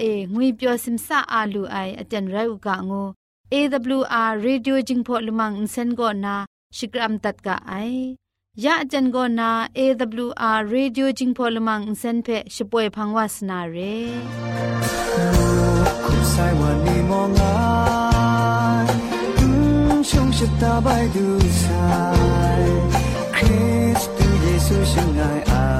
เองวยเปียวซิมซาอาลูไออาจารย์ไรอุกะงู AWR Radio จิงพอลมังอินเซนโกนาชิกรัมตัดกะไอยะอาจารย์โกนา AWR Radio จิงพอลมังอินเซนเพช่วยพังวาสนาเรคุณใส่วันนี้มองไงชงชะตาไปดูสายคริสต์เยซูช่างไง Christmas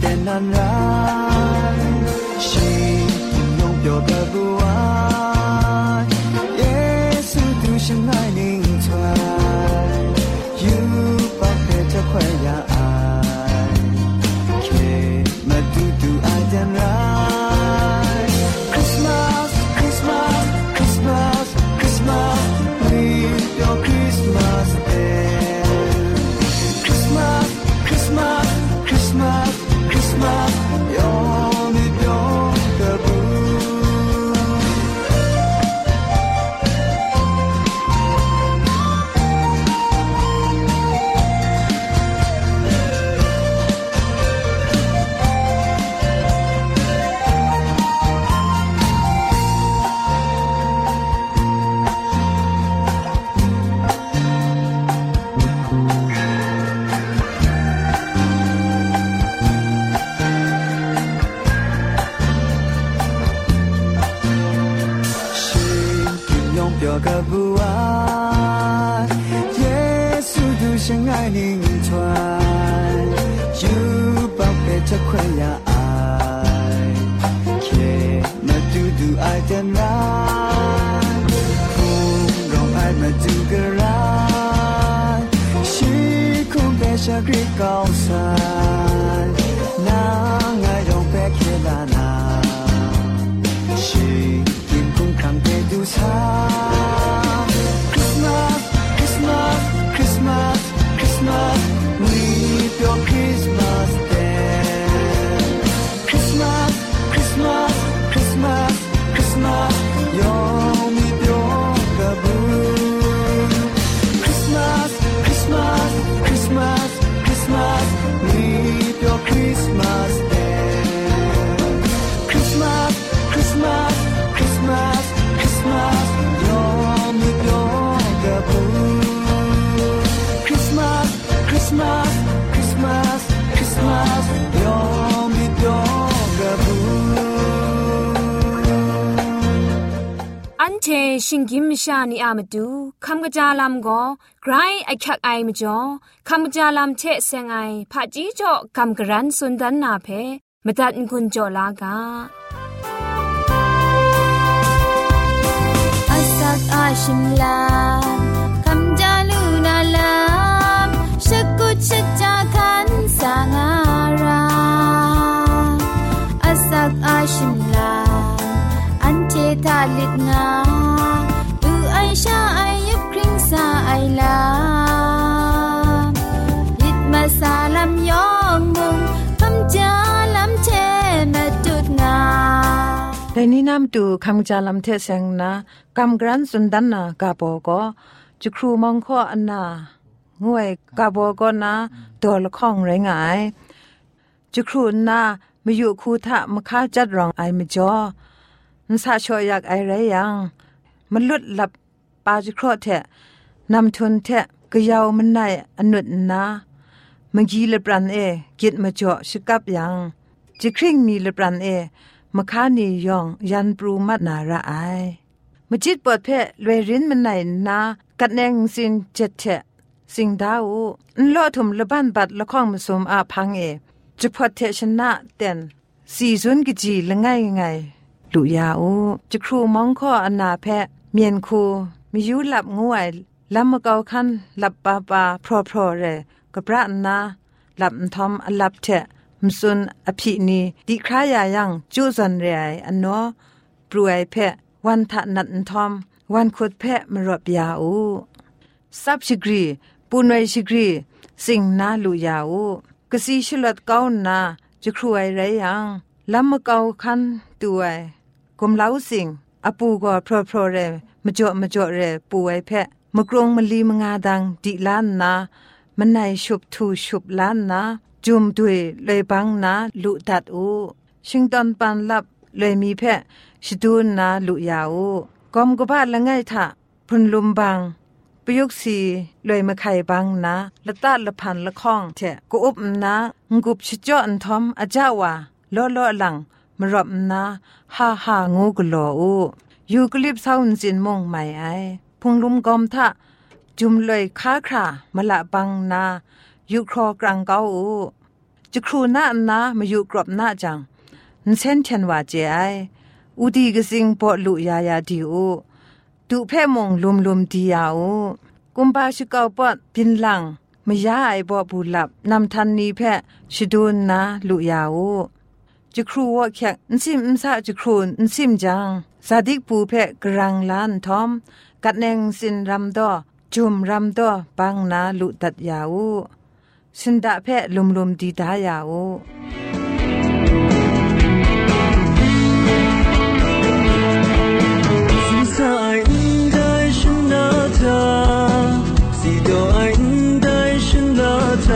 点燃。了心中永久的不安。 ชิงกิมชานีอามาดูคำกระจาลำก็ไกรไอคักไอมาจ่อคำกระจาลำเชะเซงไอผาจีจ่อคำกระรันสุนดันนาเพมตัดกุญจ่อลากาอาสักอาชิมลาคำจาลูนาลามชักกุชักจาคันสางาราอาสักอาชิมลาอันเททาลิดงา ชาไอยับคริงซาไอลายิดมาซาลำยองมุงคำจลำเทมาตุดนาแต่นี้นำตูคำจาลำเทเซงนากำกรันสุนดันนากาโปก็จุครูมองข้ออันนางวยกาโบก็นาตัวละข้องไรงายจุครูนามาอยู่คูทะมาค้าจัดรองไอมจ่อนสาชออยากไอไรยังมันลุดหลับ ปาจิครอเทนำทุนเทกยาวมันในอนุดนามังกีเลปรันเอกิดมาจ่อชกับยังจิคริงมีเลปรันเอมคานียองยันปรูมัดนาระไอมจิตปอดเพลวยรินมันในนากัดแนงสินเจ็ดเทสิงดาวลอทุมละบ้านบัดละข้องมสมอาพังเอจุพอเทชนะเต็นสีซุนกิจีละไงไงลุยาอูจะครูมองข้ออนาแพะเมียนคู มียูหลับงวยลำมะเกาคันหลับปาปาพรอพรอเรกะพระนาหลับทอมอลับเถมสุนอภินีดิครายายังจูซันเรไออันโนปรวยเพะวันทะนันทอม วันขุดเพะมรบยาอูซับชิกรีปูนไวชิกรีสิงนาลุยาอูกสีชลดเก้านาจะครวยไรยังลำมะเกาคันตัวกุมเล้าสิง อปูก็พรอพรอเรมจ่อมจ่อเรปูไอเพะมกรงมลีมงาดังดิล้านนามันในชุบทูชุบล้านนาจุมดุยเลยบังนาลุดัดอูชิงตอนปันลับเลยมีเพะชดูนนาลุยาอูกอมกบาละไงทะพุนลุมบังปยุกสีเลยมาไข่บังนะละตาละพันละข้องเถะกูอุบนะงกุบชิจ่ออันทอมอาจ้าวาล้อล้อหลัง มรบนะฮ่าฮ่างูกลออูยูกลิบเศร้าจินมงไม่ไอพุงลุมกอมทะจุมเลยค้าครามละบังนายุครอกรังเกาอูจะครูนานามาอยู่กรอบหน้าจังนเส้นเชนว่าเจไออุดีกสิงปอลุยายาดีอูดูเพ่มงลุมลุมดียาอูกุมปาชิกาปอดพินหลังมยาไอบ่บูหลับนำทันนี้แพ่ชิดูนนาลุยาอู จะครูว่าแขกนซิมนซาจะครูนซิมจังสาดิกปูแพ่กรังลานทอม กัดแนงสินรำดอจุมรำดอปังนาลุตัดยาอูสินดาแพ่ลุมลุมดีดายาอู 心爱应该是那他，西多爱应该是那他，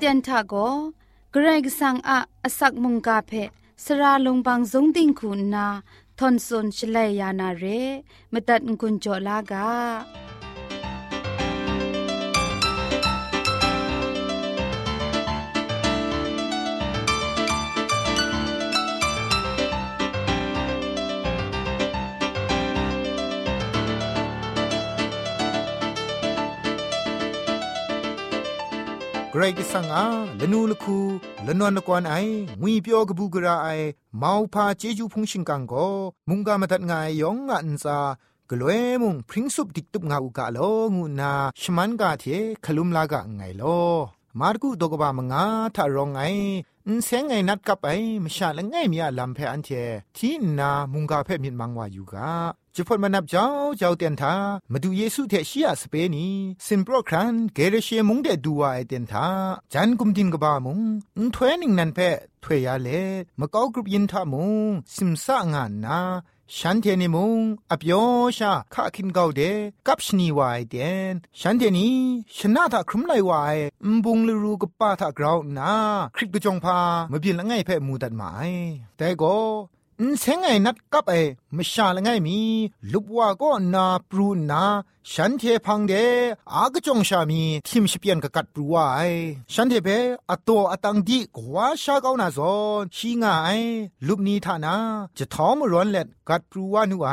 เจนทาโกเกรกสังอาอสักมุงกาเพสระลงบางสงติงคุณนาทอนซนชเลยยานาเรมตัดกุญจลากา รกสังอาละนูละคูละนวนกวนไองุยเปียวกบูกระไอมาวพาเจจูพงชิงกังโกมุงกามาตัดงายยองอันซากลวยมุงพริ้งสุบดิกตุบงาอุกะโลงูนาชมันกาเทคลุมลากะไงโลมาร์กูดกบามงาทารองไงนเซงไงนัดกับไอมชาละไงมีอลัมเพอันเทที่นามุงกาเพมินมังวาอยู่กา จุพดมานับเจ้าเจ้าเตียนทามาดูเยซูเทชียสเปนีสิมโปรครันเกเรเชมุงเดดูวาไอเตียนทาจันกุมดินกบามุงนทเวนิงนันเพถวยยาเลมะกอกรุบยินทามุงสิมสะงานนาฉันเทนิมุงอพยอชาข้าคินเกาเดกับชนีวายเดนฉันเทนีชนะถ้าครุมไลวายมบุงลรูกับป้าถ้ากราวนาคริกกจงพามาเพียนละไงเพ่มูดัดหมายแต่ก็ นเซงไงนัดกับไอมชาละไงมีลุบว่าก็นาปรูนาฉันเทพังเดอากจงชามีทิมชิเปียนกกัดปรูวายฉันเทเปอตัวอตังดีกว่าชาเกานาซอนชีงายลุบนี้ทานาจะท้อมร้อนเล็ดกัดปรูวานูไอ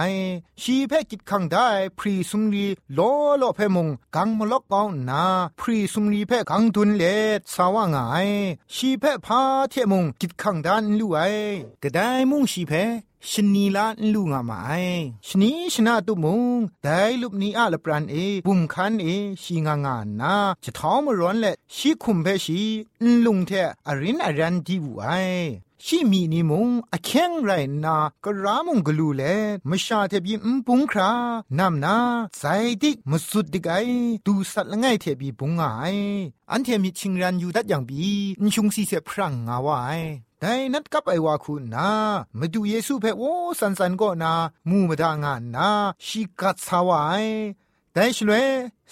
ชีเพกิดขังได้พรีสุมรีโลโลเพมงกังมลกกองนาพรีสุมรีเพกังทุนเล็ดสาวงายชีเพพาเทมงกิดขังดานลู่ไอกระไดมุงชีเพ ชนีลาลูงามาไอชนีชนะตุมุงไดลุบนีอาลปรันเอบุมคันเอชีงางานาจะท้องมร้อนและชีคุมเพชีลุงเทอรินอรันดีบุไอชีมีนิมงอเข่งไรนากรามงกลูเลมชาเทบีมปุงครานำนาใจดิกมสุดดิกไอดูสัตละไงเทบีปุงไออันเทมิชิงรันอยู่ดัดอย่างบีนชุงซีเสพรังงาวไอ แต่นัดกับไอวาคุณนามาดูเยซูเพ่โอสันสันก็นามูมาดางานนาชิกัดสาวายแต่ชลวย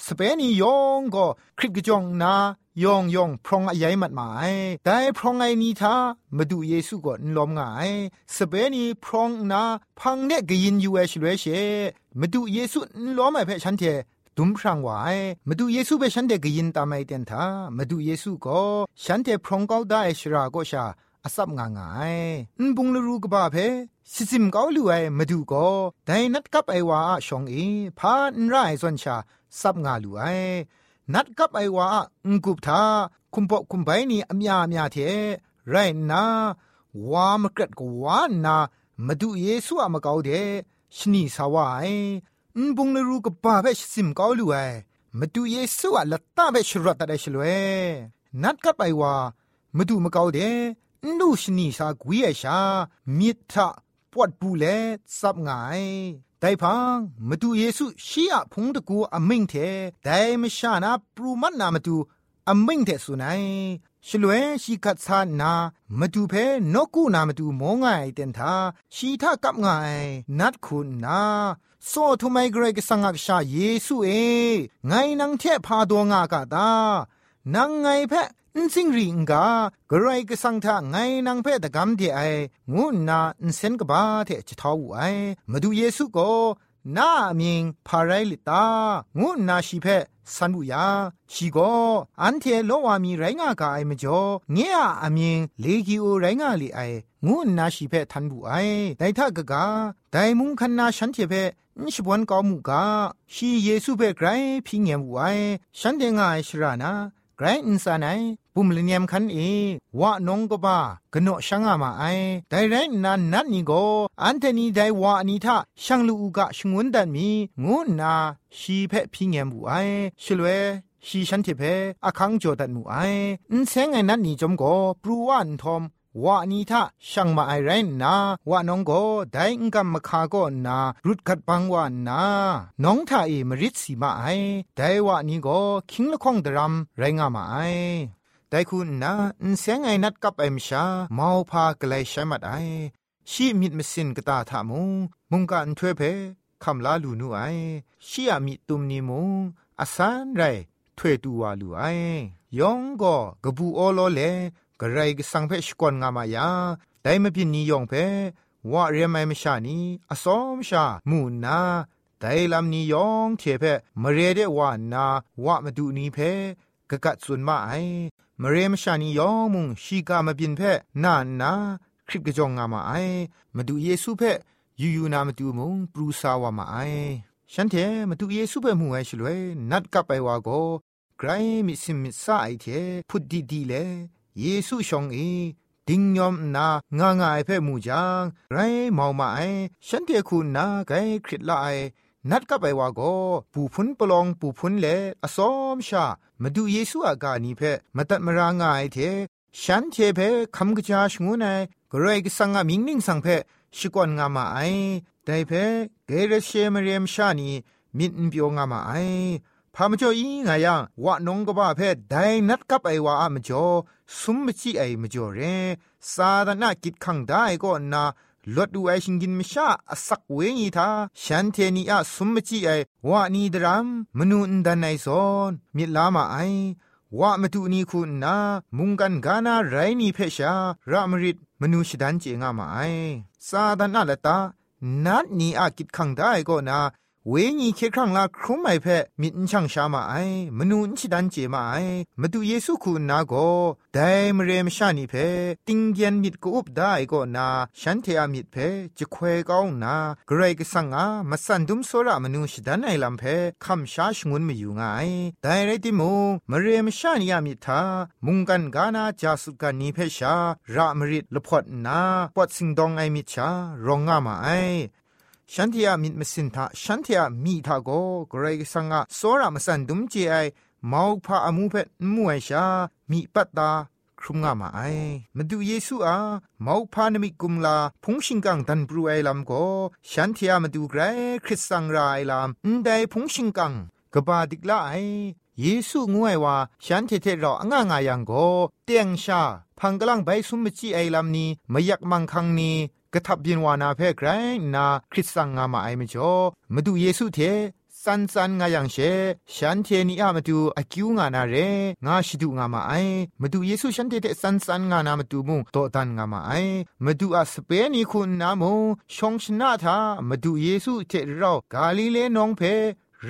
สเปนียองก็คริกจองนายองยองพรองอายมัดหมายแต่พรองไอนี้ท่ามาดูเยซูก็นลอมงายสเปนีพรองนาพังเนกยินยูเอชลวยเชมาดูเยซูนล้อมไอเพ่ฉันเทดุมพรางวายมาดูเยซูเปฉันเดกยินตามไอเตนทามาดูเยซูก็ฉันเทพรองเก้าได้ชราก็ชา อาศับงางายนบุงลรูกบ้าเพสิซิมเกาลูไอมาดูก็แต่นัดกับไอวาชองเอพานไรส่วนชาซับงาลูไอนัดกับไอวางกุบทาคุมปอคุมไปนี่อเมียเมียเทไรนาวามกรดกวานามาดูเยซูอะมะเกาเดชนีสาวายนบุงลรูกบ้าเพสิซิมเกาลูไอมาดูเยซูอะละตาเบชรัตได้ชลเวนัดกับไอวามาดูมะเกาเด นูชนีสากวีเอชา มิทะปวดปูเลซับงายแต่พังมาดูเยซูชียพงตะกูอมิงเทแต่ไม่ชานาปรูมันนามาดูอมิงเทสุนัยชลเวชีกัดซานามาดูเพนกูนามาดูมองไงเต็นทาชีทากับไงนัดคุณนาโซทุไมเกรกสังกชาเยซูเอ ไงนังเทพาดวงากาตานังไงเพ นสิงริงกากระไรก็สังทาไงนางเพตกรรมที่ไองูนาอินเซนกบ้าเทจะท้าวไอมาดูเยซูก็นามิงพาไรลิตางูนาชีเพสันบุยาชีโกอันเทโลวามีไรงากาไอมจ่อเงียอามิงเลกิโอไรงาลีไองูนาชีเพทันบุไอไดทากกาไดมุงคันนาฉันเทเพนิชบวนกอมุกาชีเยซูเพไกรพิงเงบุไอฉันเดงไอชรานาไกรอินสานาย ปุมลเนียมคันเอวะนงกบากโนช่างอามาไอไดไรนันนัดนี่โกอันเทนีได้วะนีทาช่างลูกะชงวนดันมีงูนาชีเพพิงเงมูไอชลเวชีฉันเทเพอคังโจดันมูไออินเซงไงนัดนี่จอมโกปรูวันทอมวานีทะช่างมาไอไรนาวะน้องโกได้งกัมมคาโกนารุดกัดปังวานาน้องทาเอมริดสีมาไอไดวะนี้โกคิงละคงดรัมไรงามาไอ แต่คุณนาอินเสียงไอนัดกับเอ็มชาเมาพากลายใช้มัดไอชีมิดมสินกตาทามุงมุงกันถ้วยเพคำลาลูนูไอชียมิตุมนีมุงอาสานไรถ้วยตูวลูไอยองก็กบูโอโลเลกระไรกสังเพชกวนงามายาแต่ไม่พินนิยองเพว่าเรียมไม่มชานีอสอมชามูนาแต่ลำนี้ยองเทเพมเรเดว่านาว่ามาดูนี้เพกะกัดสุนมาไอ มเรมชานียองมุงชีกามาบินเพนานนาคริปกะจองงามาไอมาดูเยซูเพยูยูนามาดูมุงปรูซาวามาไอฉันเทมาดูเยซูเพมูไอชลวยนัดกับไปว่าโกไกรมิสิมิสาไอเทพุดดีดีเลเยซูชองเอดิงยอมนางางายเพ่มูจางไรมองมาไอฉันเทคุณนาไกคริตละไอ นัดกับไปว่าก็ปูพุนปลองปูพุนเลอสอมชามาดูเยซูอากานีเพมาตัดมารางายเทฉันเทเพคำกระจาชงูนายกรกสังอามิงนิงสังเพชิกวนงามาไอแต่เพเกเรเชมเรียมชานีมินเปียวงามาไอพามจ่ออีงายังวะนงกบ้าเพไดนัดกับไอวาอามจ่อสุมมจิไอมจ่อเรสาดนากิดขังได้ก็นา ลดดูไอชิงกินมชาอสักเวงีทาฉันเทนีอะสมมจิไอวะนีดรามมนูนดันไอซอนมิลามาไอวะมตุนีคุณนามุงกันกานาไรนีเพชารามริดมนูชดันเจงามาไอซาดานาละตานัดนีอากิดขังได้ก็นา เวญีเคครั้งลาครุมไม่เพมินช่างชามาไอมนูนชิดันเจมาไอมาดูเยซูคุณนาโกไดมเรมชานีเพติงเยนมิดกูอุบได้ก็นาฉันเทอามิดเพจะควยก้าวนากรกสังอามาสันดุมโซระมนูชิดันไอลำเพคำชาชงุนไม่อยู่ไงไดไรติมูมเรมชานีอามิทามุงกันกานาจาสุกันนีเพชาระมริดละพอดนาปอดสิงดองไอมิชารองงามาไอ ฉันที่อามิดมสินทาฉันที่อามีทาโกกรกสังอาโซรามสันดุมเจไอมาวพาอมูเพมวยชา มีปัตตาครุมงามาไอมาดูเยซูอามาวพานมิกุมลาพุงชิงกังดันบรูไอลำโกฉันที่อามาดูไกรคริสสังราไอลำนไดพุงชิงกังกบาดิกลาไอเยซูงวยว่าฉันเทเทรอง่างายังโกเตียงชาพังกลังใบสุมจีไอลำนี้มายักมังคังนี้ กระทับยินวานาเพ่ไกรนาคริสสังงามาไอมจ่อมาดูเยซูเทสันสันงายังเชฉันเทนีอามาดูอากิวงานาเรงาชิดูงามาไอมาดูเยซูฉันเทเตสันสันงานามาดูมุงโตตันงามาไอมาดูอาสเปนีคุณนาโมชงชนาทามาดูเยซูเทเรากาลิเลนองเพ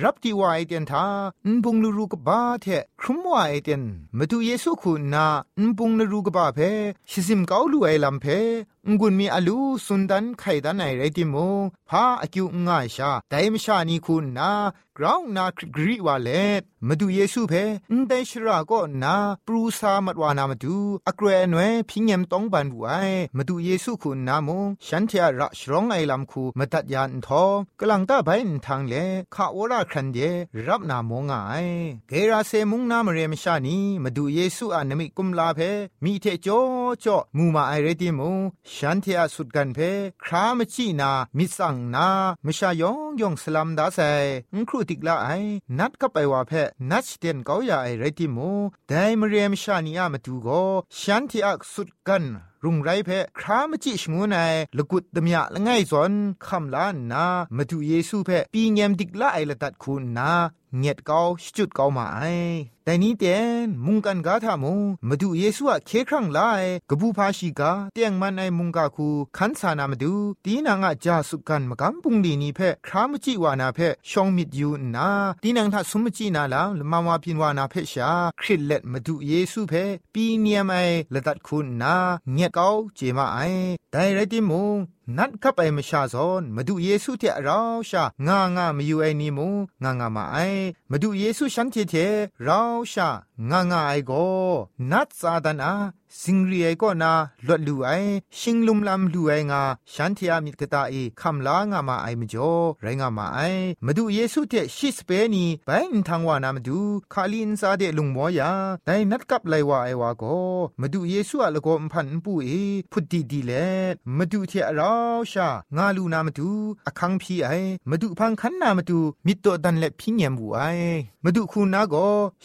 รับที่ว่าไอเดียนทาอุนบุงลูรูกบ้าเทครุมว่าไอเดียนมาดูเยซูคุณนาอุนบุงลูรูกบ้าเพชิซิมเกาลูไอลำเพ งุนมีอลูสุนดันไข่ดันไอไรติโมพาอกิวง่ายชาแต่มชานีคุณนากราวนาคกรีวาเลตมาดูเยซูเพนเดชราก็นาปรูซามัดวานามาดูอเกเรนเวพิญยมต้องบันบุไอมาดูเยซูคุณนาโมฉันเทียระชรองไอลำคูมาตัดยานทอกลังตาไปนทางเลข้าโอราครันเดรับนามงไอเกราเซมุงนามเรมชานีมาดูเยซูอานมิกุมลาเพมีเทโจโจมูมาไอเรติโมฉันเทียสุดกันเพครามจีนามิสังนามชายองยองสลัมดาไซครูติกลาไอนัดกับไปว่าเพนัดเตียนเกาอย่าไอไรติโมแต่มเรียมชานีอามาดูก็ฉันที่อักสุดกันรุงไรเพครามจิชงูนายลกุดตมยะละไงสอนคำลานนามาดูเยซูเพปีเงมดิกละไอละตัดคุณนา เงียดเกาจุดเกามาไอแต่นี้เตียนมุงกันกาทามุมาดูเยซูอะเคครั้งไลกบูพาชิกาเตียงมันไอมุงกาคูขันสานามาดูตีนางอะจาสุกันมกัมปุงดีนี้เพครามจิวานาเพชองมิดยูนาตีนางทัสุมจินาลาลมามาพินวานาเพชาคริตเล็ดมาดูเยซูเพปีเนียมไอละตัดคุณนาเงียดเกาเจมาไอแต่ไรติมุง นัดขับไปมชาซอนมาดูเยซูเทเราชางางามาอยู่ไอนี่มูงางามาไอมาดูเยซูฉันเทเทเราชางางาไอโกนัดซาดานา สิงรีไอก็นาลดลูไอชิงลุมลำลูไองาฉันเทียมิตตาเอคำลางามาไอมจ่อไรงามาไอมาดูเยซูเทชิสเปนีไปอินทางวานามาดูคาลินซาเดลุงมอยาแต่นัดกับไลวาไอวาโกมาดูเยซูอะละโกมพันปูเอพุดดีดีเลมาดูเทเราชางาลูนามาดูอคังพีไอมาดูพังคันนามาดูมิตโตดันเล็พิญญมบูไอมาดูคูนาโก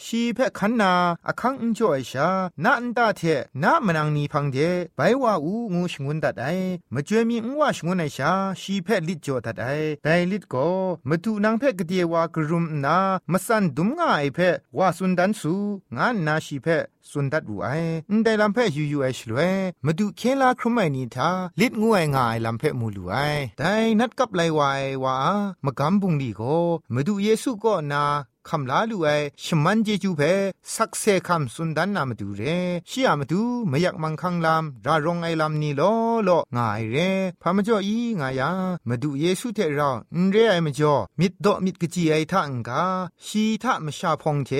ชีเพคันนาอคังอินจ่อไอชานาอันตาเทนะมนังนีพังเจไปว่าอูงูชงุนตัดไอมาจวยมีงวชงุนไอชาชีเพลิดจ่อตัดไอไดลิดก็มาดูนางเพกเดียว่ากรุมนามาสันดุมง่ายเพว่าสุนดันสูงานนาชีเพสุนดัดบูไอแต่ลำเพยูยูไอชลวยมาดูเคลาครุมไอนีทาลิดงวยง่ายลำเพมูลูไอแต่นัดกับไลวายว่ามากำบุงดีก็มาดูเยซูก็นา คำลาลูไอชมันเจจูเพสักเซคำสุนดันนามดูเรชียมาดูไม่อยากมังคังลำรารองไอลำนี่ลอลอง่ายเรพามจ่ออีง่ายามาดูเยซูเทเรานเรไอมจ่อมิดดอมิดกจีไอทังกาชีทะมชาพงเท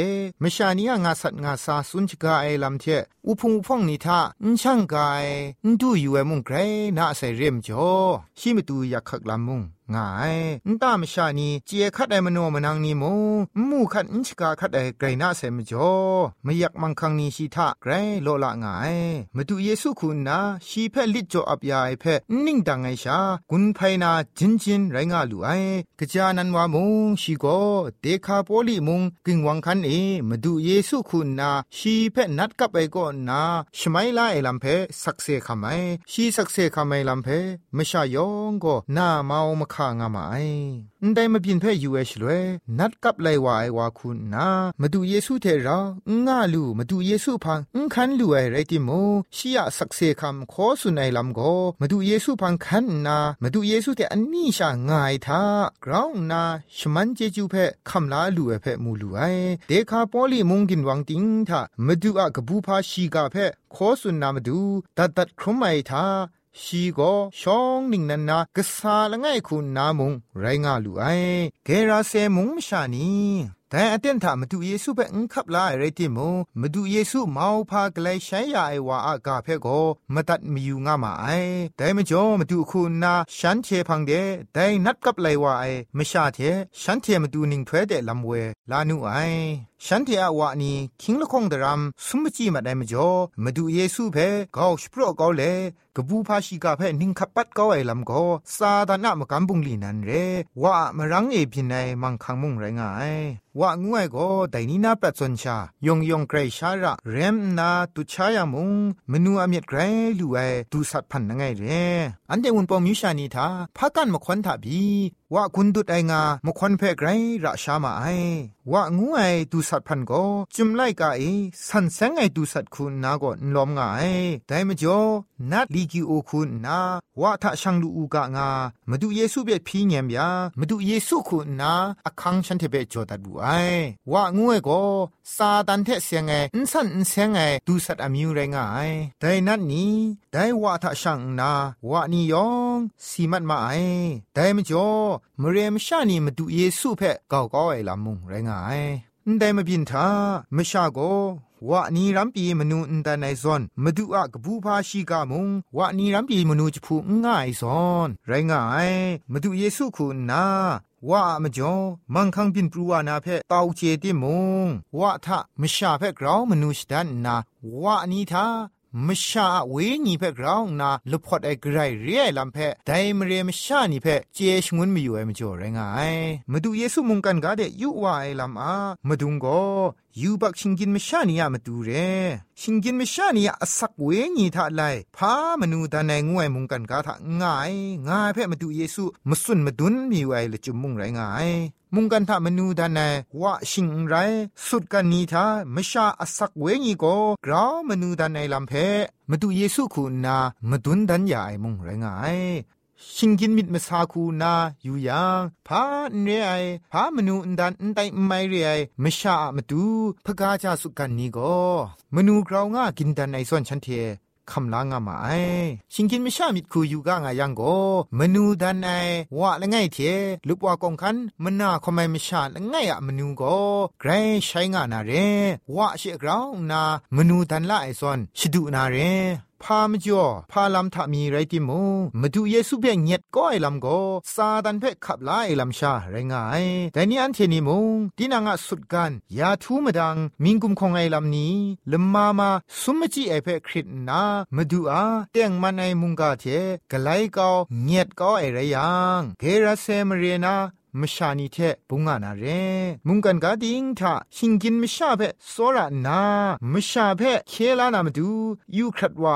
มชานียงาสัตงาซาสุนชกาไอลำเทอุพงอุพงนิทาอินช่างกายอินดูอยู่เอมุงไกรน่าใส่เรียมจ่อชีมตูอยากขักลำมุง ง่ายนตามชานีเจียคัดไอมโนมนังนีโมมูคัดอินชกาคัดไอไกรนาเสมจอไม่อยากมังคังนีชีทะไกรโลละง่ายมาดูเยซูคุณนาชีเพลิดจออับยาไอเพนิ่งดังไอชากุนไพนาจินจินไรงาลูไอกะจานันวามุงชีโกเดคาโปลิมุงกิงวังคันเอมาดูเยซูคุณนาชีเพนัดกับไอก็นาชไมลาไอลัมเพสักเซคำไมชีสักเซคำไมลัมเพมชายองก็นาเมามคางามาไอได้มาบินเพยูเอชเลยนัดกับไลวาไอวาคุณนามาดูเยซูเทราง่าลูมาดูเยซูพังอุคันลูไอไรติโมชียสักเซคำขอสุนัยลัมโกมาดูเยซูพังคันนามาดูเยซูเทอันนี้ชาง่ายทากราวนาชมันเจจูเพ่คำลาลูไอเพ่มูลูไอเดคาปอลีมงกินวังติงทามาดูอะกบูพาชีกาเพ่ขอสุนนามาดูดัดดัดครุมไอทา ชีก็ช่องนิ่งนันนากษาละไงคุณนามุง ไรงาลูไอเกราเซมุงมชานี แต่อเต็นถามาดูเยซูเปอังคับลาไรติโมมาดูเยซูมาพากลายใช้ยาไอวาอากาเพโกมาตัดมีอยู่งามาไอแต่ไม่จอมาดูคุณนาฉันเทพังเดแต่นัดกับไลวาไอไม่ชาเทฉันเทมาดูนิ่งเพเดลำเวลานูไอฉันเทอวานีคิงละคงดรามสมจีมาได้มจอมาดูเยซูเพกาวสปรกาวเลกบูพาชิกาเพนิงขับปัดกาวไอลำก็ซาดานะมกันบุงลีนันเรว่ามารังเอพินัยมังคังมุงไรงายว่างวยก็ไดนีนาปัดสนชายงยงเกรชาระเรมนาตุชายามุงมนูอเมียดเกรลูไอดูสัตพันนังไงเรอันเดอุนปอมิวชานีทาพักกันมควันทาบี ว่าคุณดุดไองามควันเพไกรระชามาไอว่างูไอดูสัตพันก็จุมไลกาไอสันแสงไอดูสัตคุณนาก็นลอมงาไอแต่มจ่อนัดลีกิโอคุณนาว่าถ้าช่างลูอูกะงามาดูเยซูเบียพีเงียมยามาดูเยซูคุณนาอคังฉันเทเบจอดัดบูไอว่างูไอก็ซาดันเทเสียงไออินสันอินเสียงไอดูสัตอมิวไรงาไอแต่นัดนี้ได้ว่าถ้าช่างนาว่านี่ยองสีมัดมาไอแต่มจ่อมเรียมชานีมาดูเยซูเพะก่าก้อยลามุงไรงายได้มาบินทามชาโกวะนีรัมปีมนูอินตาไนซอนมาดูอะกบูพาชีกามุงวะนีรัมปีมนูจพูง่ายซอน ไรงายมาดูเยซูคุณนาว่ามจอมังคังบินปรูวานาเพตาวเจติมงว่าทะมชาเพกราวมนูสตันนาว่านี้ทา มชาเวนีเพกราวนาลุพอดไอกรายเรียลัมเพไดมเรมชานีเพเจชงุนมีอยู่ไอมจ่อไรงายมาดูเยซูมุงกันกาเดยุวาไอลำอามาดุงก็ยูบักชิงกินมชานียามาดูเรชิงกินมชานียาสักเวนีทาไลพามนูดานายงวยมุงกันกาทาง่ายง่ายเพ่มาดูเยซูมสุนมาดุนมีไว้ละจุมมุงไรง่ายมุงกันทามนูดานายว่าชิงไรสุดกันนีทามชาอสักเวงีโกกราวมนูดานายลำเพมาดูเยซูคุณนามาดุนดันยาไอมุงไรงาย ชิงกินมิดมาซาคูนาอยู่ยังพาเนไอพามนูอันดันอันไตไม่เรไอมชามาดูพกาจาสุกันนี้ก็มนูกราวง่ากินดันไอส่วนฉันเทคำลางามาไอชิงกินไม่ชามิดคูอยู่ก้างายังโกมนูดันไอว่าละไงเทลุกว่ากองคันมันาคอมไม่ชาละไงอะมนูโกไกรใช้งานาเรว่าเชกราวนามนูดันละไอซอนชิดูนาเร พามจ่อพาลำทามีไรติมูมาดูเยซูเปียงเงียดก็ไอลำก็ซาดันเพขับไลาไอลำชาไรงายแต่นี่อันเทนิมุงดินางะสุดกันยาทูมดังมิงกุมคงไอลำนี้ลมมามาสุมจีไอเพคริตนามาดูอาเตียงมันไอมุงกาเทกไลกาเงียดก็ไอไรยังเกราเซมเรนา มชานีเทปุงานาเรมุงกันกาดิงทาชิงกินมชาเพสอระนามชาเพเคลานามาดูยูครัดไว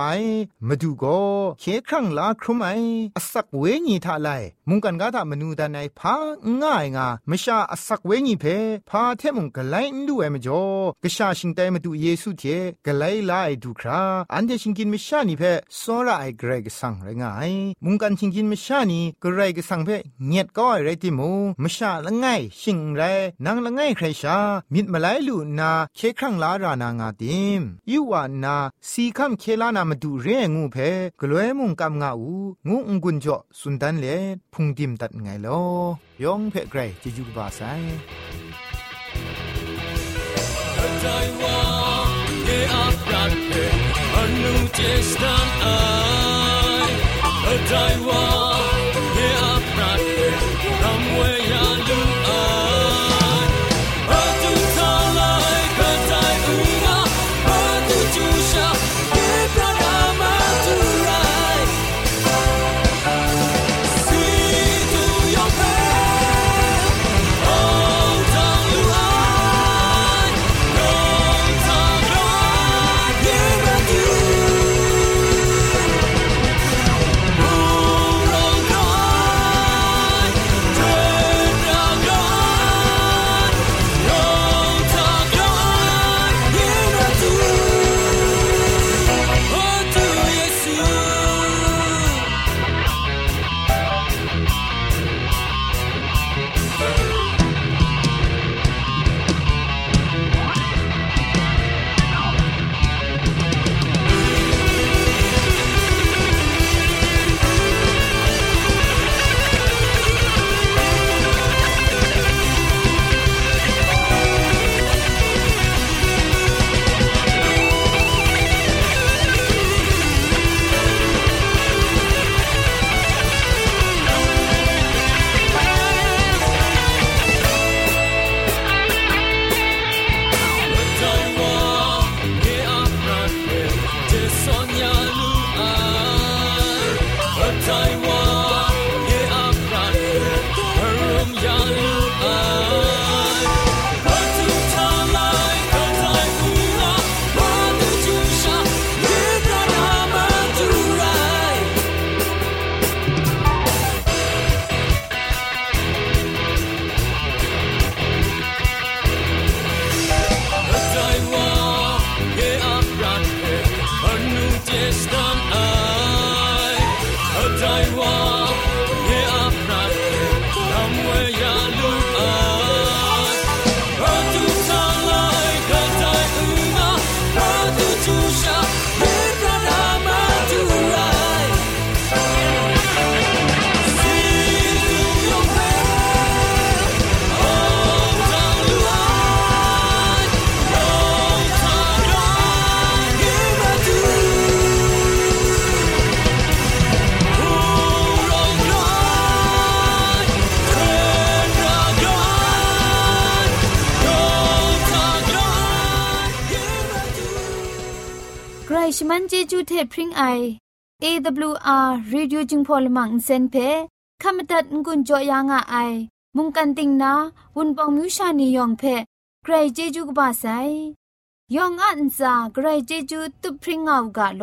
มาดูก็เคครั้งลาครุมไออสักเวญีทาไลมุงกันกาทามนูดานายพาง่ายงามชาอสักเวญีเพพาเทมุงกไลนดูเอมจ่อกชาชิงไตมาดูเยซูเทกไลลาไอดูคราอันเดชิงกินมชานีเพสอระไอเกรกสังไรงายมุงกันชิงกินมชานีเกรกสังเพเงียดก็ไรติมูมชาละไงชิงไรนางละไงใครชา มิดมาไลลูนาเคครั้งลารานา งาติมยูวานาสีคำเคลานามาดูเรงูเพกลวยมุงกำงาอูงูองกุนจ่อสุนดันเลพุงดิมตัดไงลอยองเพไกรจิจูบาไซ Taiwa, ye aprate, anu jestan ai. Taiwa, ye ชมันเจจูเทพริงไอ AWR Reducing Polymer เซนเพขมตัดงุนจอยางอไอ มุงกันติงนาวุนปองมิวชานียองเพใครเจจูกบาไซยองอันซาใครเจจูตุพริงเอากาโล